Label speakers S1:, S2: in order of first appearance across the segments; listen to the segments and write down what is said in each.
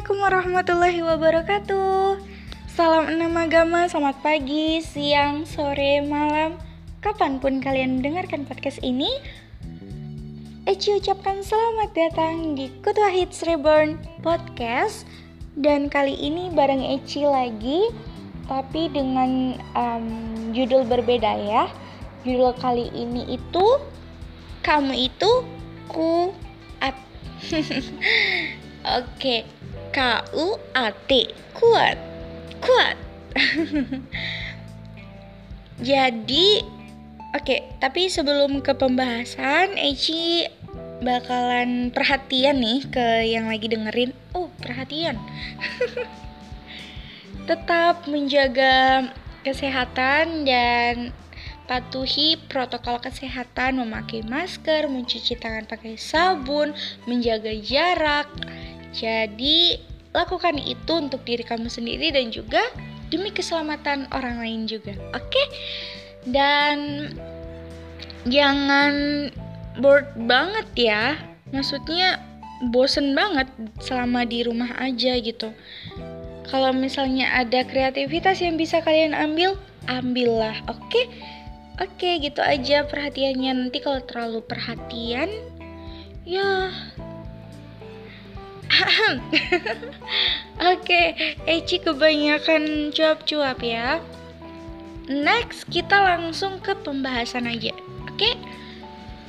S1: Assalamualaikum warahmatullahi wabarakatuh. Salam enam agama, selamat pagi, siang, sore, malam. Kapan pun kalian mendengarkan podcast ini Eci ucapkan selamat datang di Kutu Hits Reborn Podcast. Dan kali ini bareng Eci lagi Tapi dengan um, judul berbeda ya. Judul kali ini itu Kamu itu kuat Oke, K U A T, kuat. Kuat. Jadi, oke, tapi sebelum ke pembahasan, Eci bakalan perhatian nih ke yang lagi dengerin. Oh, perhatian. Tetap menjaga kesehatan dan patuhi protokol kesehatan, memakai masker, mencuci tangan pakai sabun, menjaga jarak. Jadi, lakukan itu untuk diri kamu sendiri dan juga demi keselamatan orang lain juga. Oke? Okay? Dan jangan bored banget ya. Maksudnya bosen banget selama di rumah aja gitu. Kalau misalnya ada kreativitas yang bisa kalian ambil, ambillah. Oke? Okay? Oke, gitu aja perhatiannya. Nanti kalau terlalu perhatian, ya Oke, Eci kebanyakan cuap-cuap ya. Next, kita langsung ke pembahasan aja. Oke?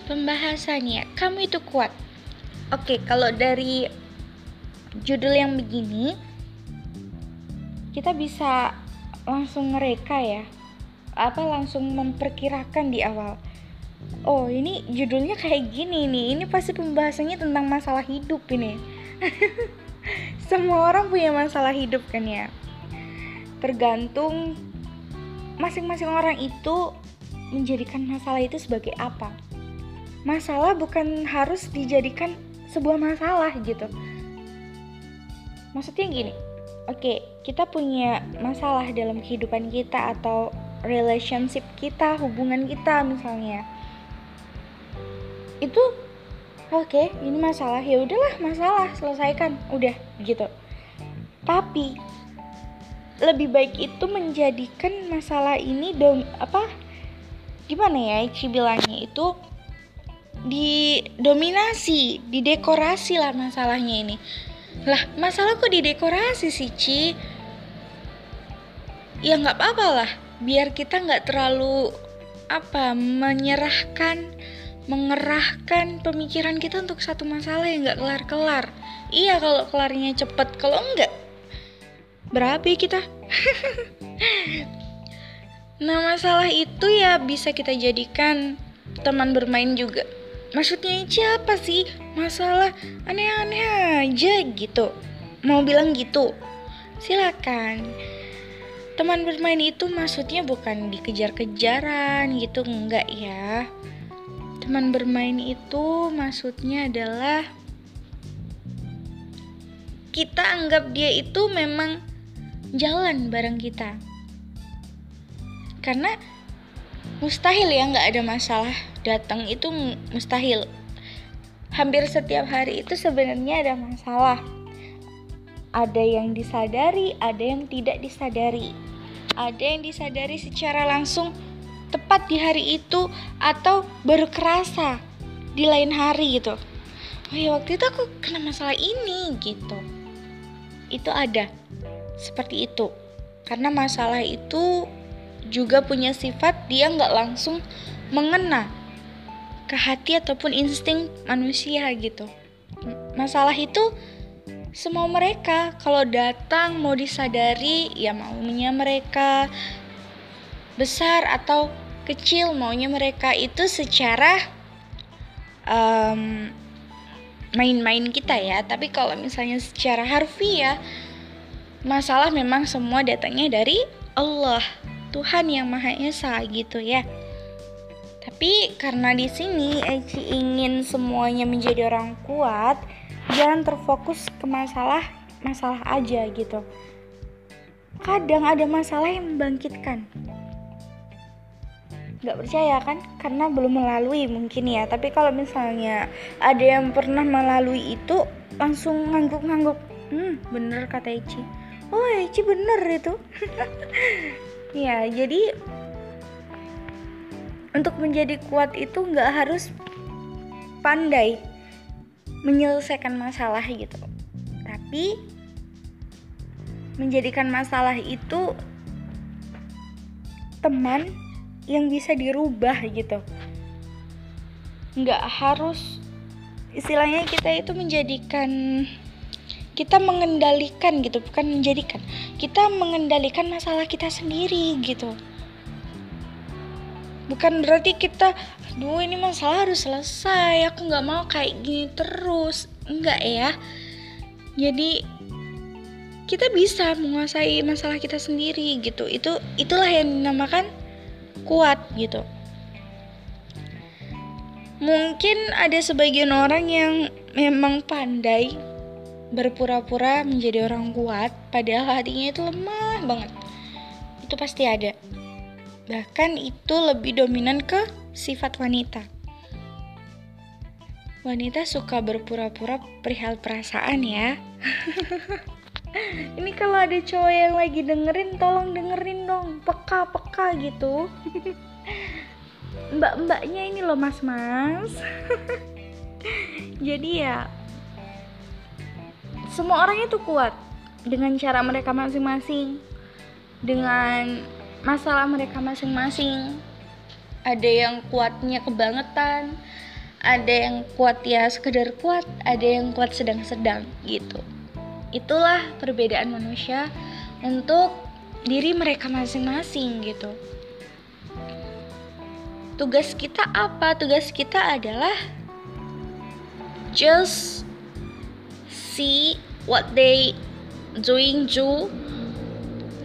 S1: Pembahasannya, kamu itu kuat. Oke, kalau dari judul yang begini, kita bisa langsung ngereka ya apa langsung memperkirakan di awal oh ini judulnya kayak gini nih ini pasti pembahasannya tentang masalah hidup ini semua orang punya masalah hidup kan ya. Tergantung masing-masing orang itu menjadikan masalah itu sebagai apa. Masalah bukan harus dijadikan sebuah masalah gitu. Maksudnya gini oke kita punya masalah dalam kehidupan kita atau relationship kita, hubungan kita misalnya. Itu oke, okay, ini masalah. Ya udahlah, masalah, selesaikan. Udah gitu. Tapi lebih baik itu menjadikan masalah ini dom apa gimana ya Ici bilangnya itu didominasi, didekorasi lah masalahnya ini. Lah, masalah kok didekorasi sih, Ci? Ya nggak apa-apa lah biar kita nggak terlalu apa menyerahkan mengerahkan pemikiran kita untuk satu masalah yang nggak kelar-kelar. Iya kalau kelarnya cepet kalau enggak berapi kita. Nah masalah itu ya bisa kita jadikan teman bermain juga. Maksudnya siapa sih? Masalah aneh-aneh aja gitu. Mau bilang gitu? Silakan. Teman bermain itu maksudnya bukan dikejar-kejaran gitu enggak ya teman bermain itu maksudnya adalah kita anggap dia itu memang jalan bareng kita. Karena mustahil ya nggak ada masalah. Datang itu mustahil. Hampir setiap hari itu sebenarnya ada masalah. Ada yang disadari ada yang tidak disadari. Ada yang disadari secara langsung tepat di hari itu atau baru kerasa di lain hari gitu. Oh ya waktu itu aku kena masalah ini gitu. Itu ada seperti itu. Karena masalah itu juga punya sifat dia nggak langsung mengena ke hati ataupun insting manusia gitu. Masalah itu semua mereka. Kalau datang mau disadari ya maunya mereka besar atau kecil maunya mereka itu secara um, main-main kita ya. Tapi kalau misalnya secara harfiah masalah memang semua datangnya dari Allah Tuhan yang Maha Esa gitu ya. Tapi karena di sini Eci ingin semuanya menjadi orang kuat jangan terfokus ke masalah masalah aja gitu. Kadang ada masalah yang membangkitkan nggak percaya kan? Karena belum melalui mungkin ya. Tapi kalau misalnya ada yang pernah melalui itu langsung ngangguk-ngangguk. Hmm bener kata Eci. Oh Eci bener itu. Ya jadi untuk menjadi kuat itu nggak harus pandai menyelesaikan masalah gitu. Tapi menjadikan masalah itu teman yang bisa dirubah gitu. Nggak harus istilahnya kita itu menjadikan kita mengendalikan gitu bukan menjadikan. Kita mengendalikan masalah kita sendiri gitu. Bukan berarti kita duh ini masalah harus selesai aku nggak mau kayak gini terus. Enggak ya. Jadi kita bisa menguasai masalah kita sendiri gitu. Itu itulah yang dinamakan kuat gitu mungkin ada sebagian orang yang memang pandai berpura-pura menjadi orang kuat padahal hatinya itu lemah banget itu pasti ada Bahkan itu lebih dominan ke sifat wanita. Wanita suka berpura-pura perihal perasaan ya. Ini kalau ada cowok yang lagi dengerin, tolong dengerin dong, peka-peka gitu. Mbak-mbaknya ini loh mas-mas. Jadi ya, semua orang itu kuat dengan cara mereka masing-masing, dengan masalah mereka masing-masing ada yang kuatnya kebangetan ada yang kuat ya sekedar kuat ada yang kuat sedang-sedang gitu itulah perbedaan manusia untuk diri mereka masing-masing gitu. Tugas kita apa? Tugas kita adalah just see what they doing do.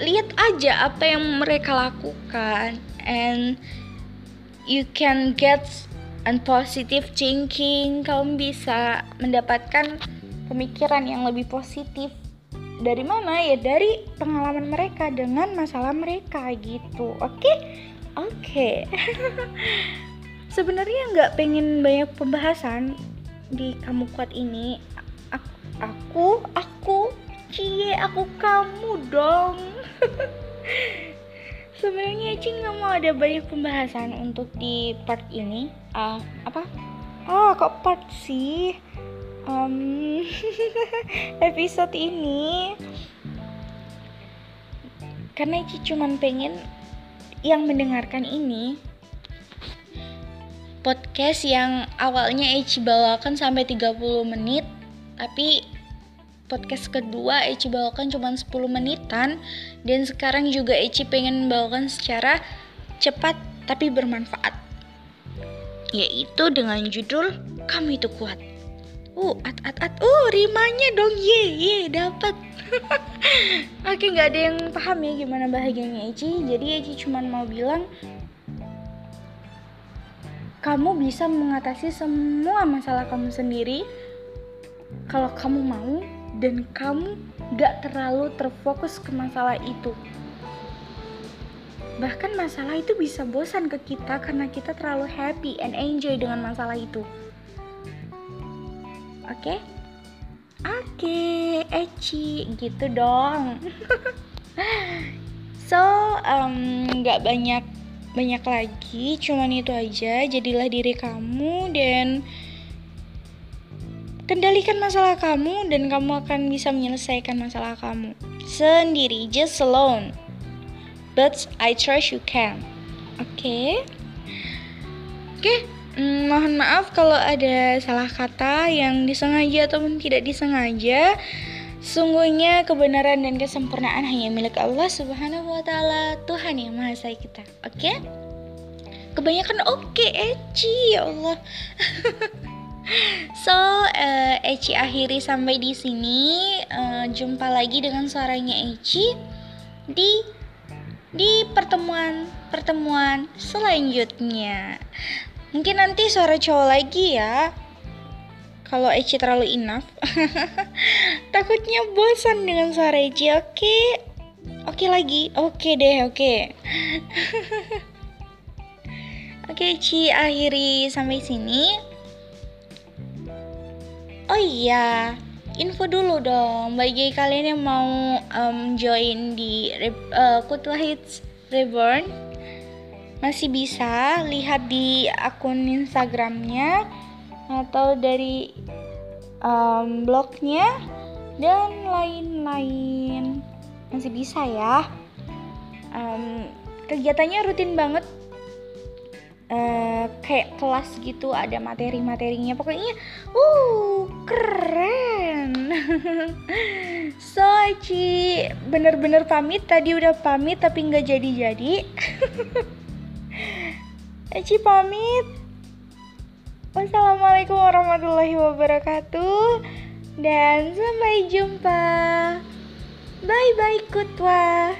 S1: Lihat aja apa yang mereka lakukan and you can get and positive thinking. Kamu bisa mendapatkan pemikiran yang lebih positif. Dari mana? Ya dari pengalaman mereka dengan masalah mereka gitu. Oke? Okay? oke. Okay. sebenarnya nggak pengen banyak pembahasan di kamu kuat ini. Aku aku, aku cie aku kamu dong. Sebenarnya Eci nggak mau ada banyak pembahasan untuk di part ini. Uh, apa? Oh kok part sih um, episode ini karena Eci cuman pengen yang mendengarkan ini podcast yang awalnya Eci bawakan sampai 30 menit tapi podcast kedua Eci bawakan cuma 10 menitan dan sekarang juga Eci pengen bawakan secara cepat tapi bermanfaat yaitu dengan judul kamu itu kuat uh at at at uh rimanya dong ye ye dapat oke nggak ada yang paham ya gimana bahagianya Eci jadi Eci cuma mau bilang kamu bisa mengatasi semua masalah kamu sendiri kalau kamu mau dan kamu gak terlalu terfokus ke masalah itu. Bahkan masalah itu bisa bosan ke kita karena kita terlalu happy and enjoy dengan masalah itu. Oke? Okay? Oke, okay, Eci, gitu dong. so, um, gak banyak banyak lagi, cuman itu aja. Jadilah diri kamu dan Kendalikan masalah kamu dan kamu akan bisa menyelesaikan masalah kamu sendiri, just alone. But I trust you can. Oke. Okay? Oke, okay. Mm, mohon maaf kalau ada salah kata yang disengaja ataupun tidak disengaja. Sungguhnya kebenaran dan kesempurnaan hanya milik Allah Subhanahu wa taala, Tuhan yang Maha Esa kita. Oke? Okay? Kebanyakan oke, okay, Eci, ya Allah. So, uh, Eci akhiri sampai di sini. Uh, jumpa lagi dengan suaranya Eci di di pertemuan pertemuan selanjutnya. Mungkin nanti suara cowok lagi ya. Kalau Eci terlalu enough. Takutnya bosan dengan suara Eci. Oke. Okay? Oke okay lagi. Oke okay deh, oke. Okay. oke, okay, Ci akhiri sampai sini. Oh iya, info dulu dong bagi kalian yang mau um, join di uh, Kutwa Hits Reborn masih bisa lihat di akun Instagramnya atau dari um, blognya dan lain-lain. Masih bisa ya. Um, kegiatannya rutin banget. Uh, kayak kelas gitu ada materi-materinya. Pokoknya uh keren. So bener-bener pamit. Tadi udah pamit tapi nggak jadi-jadi Aci pamit. Wassalamualaikum warahmatullahi wabarakatuh. Dan sampai jumpa. Bye bye kutwa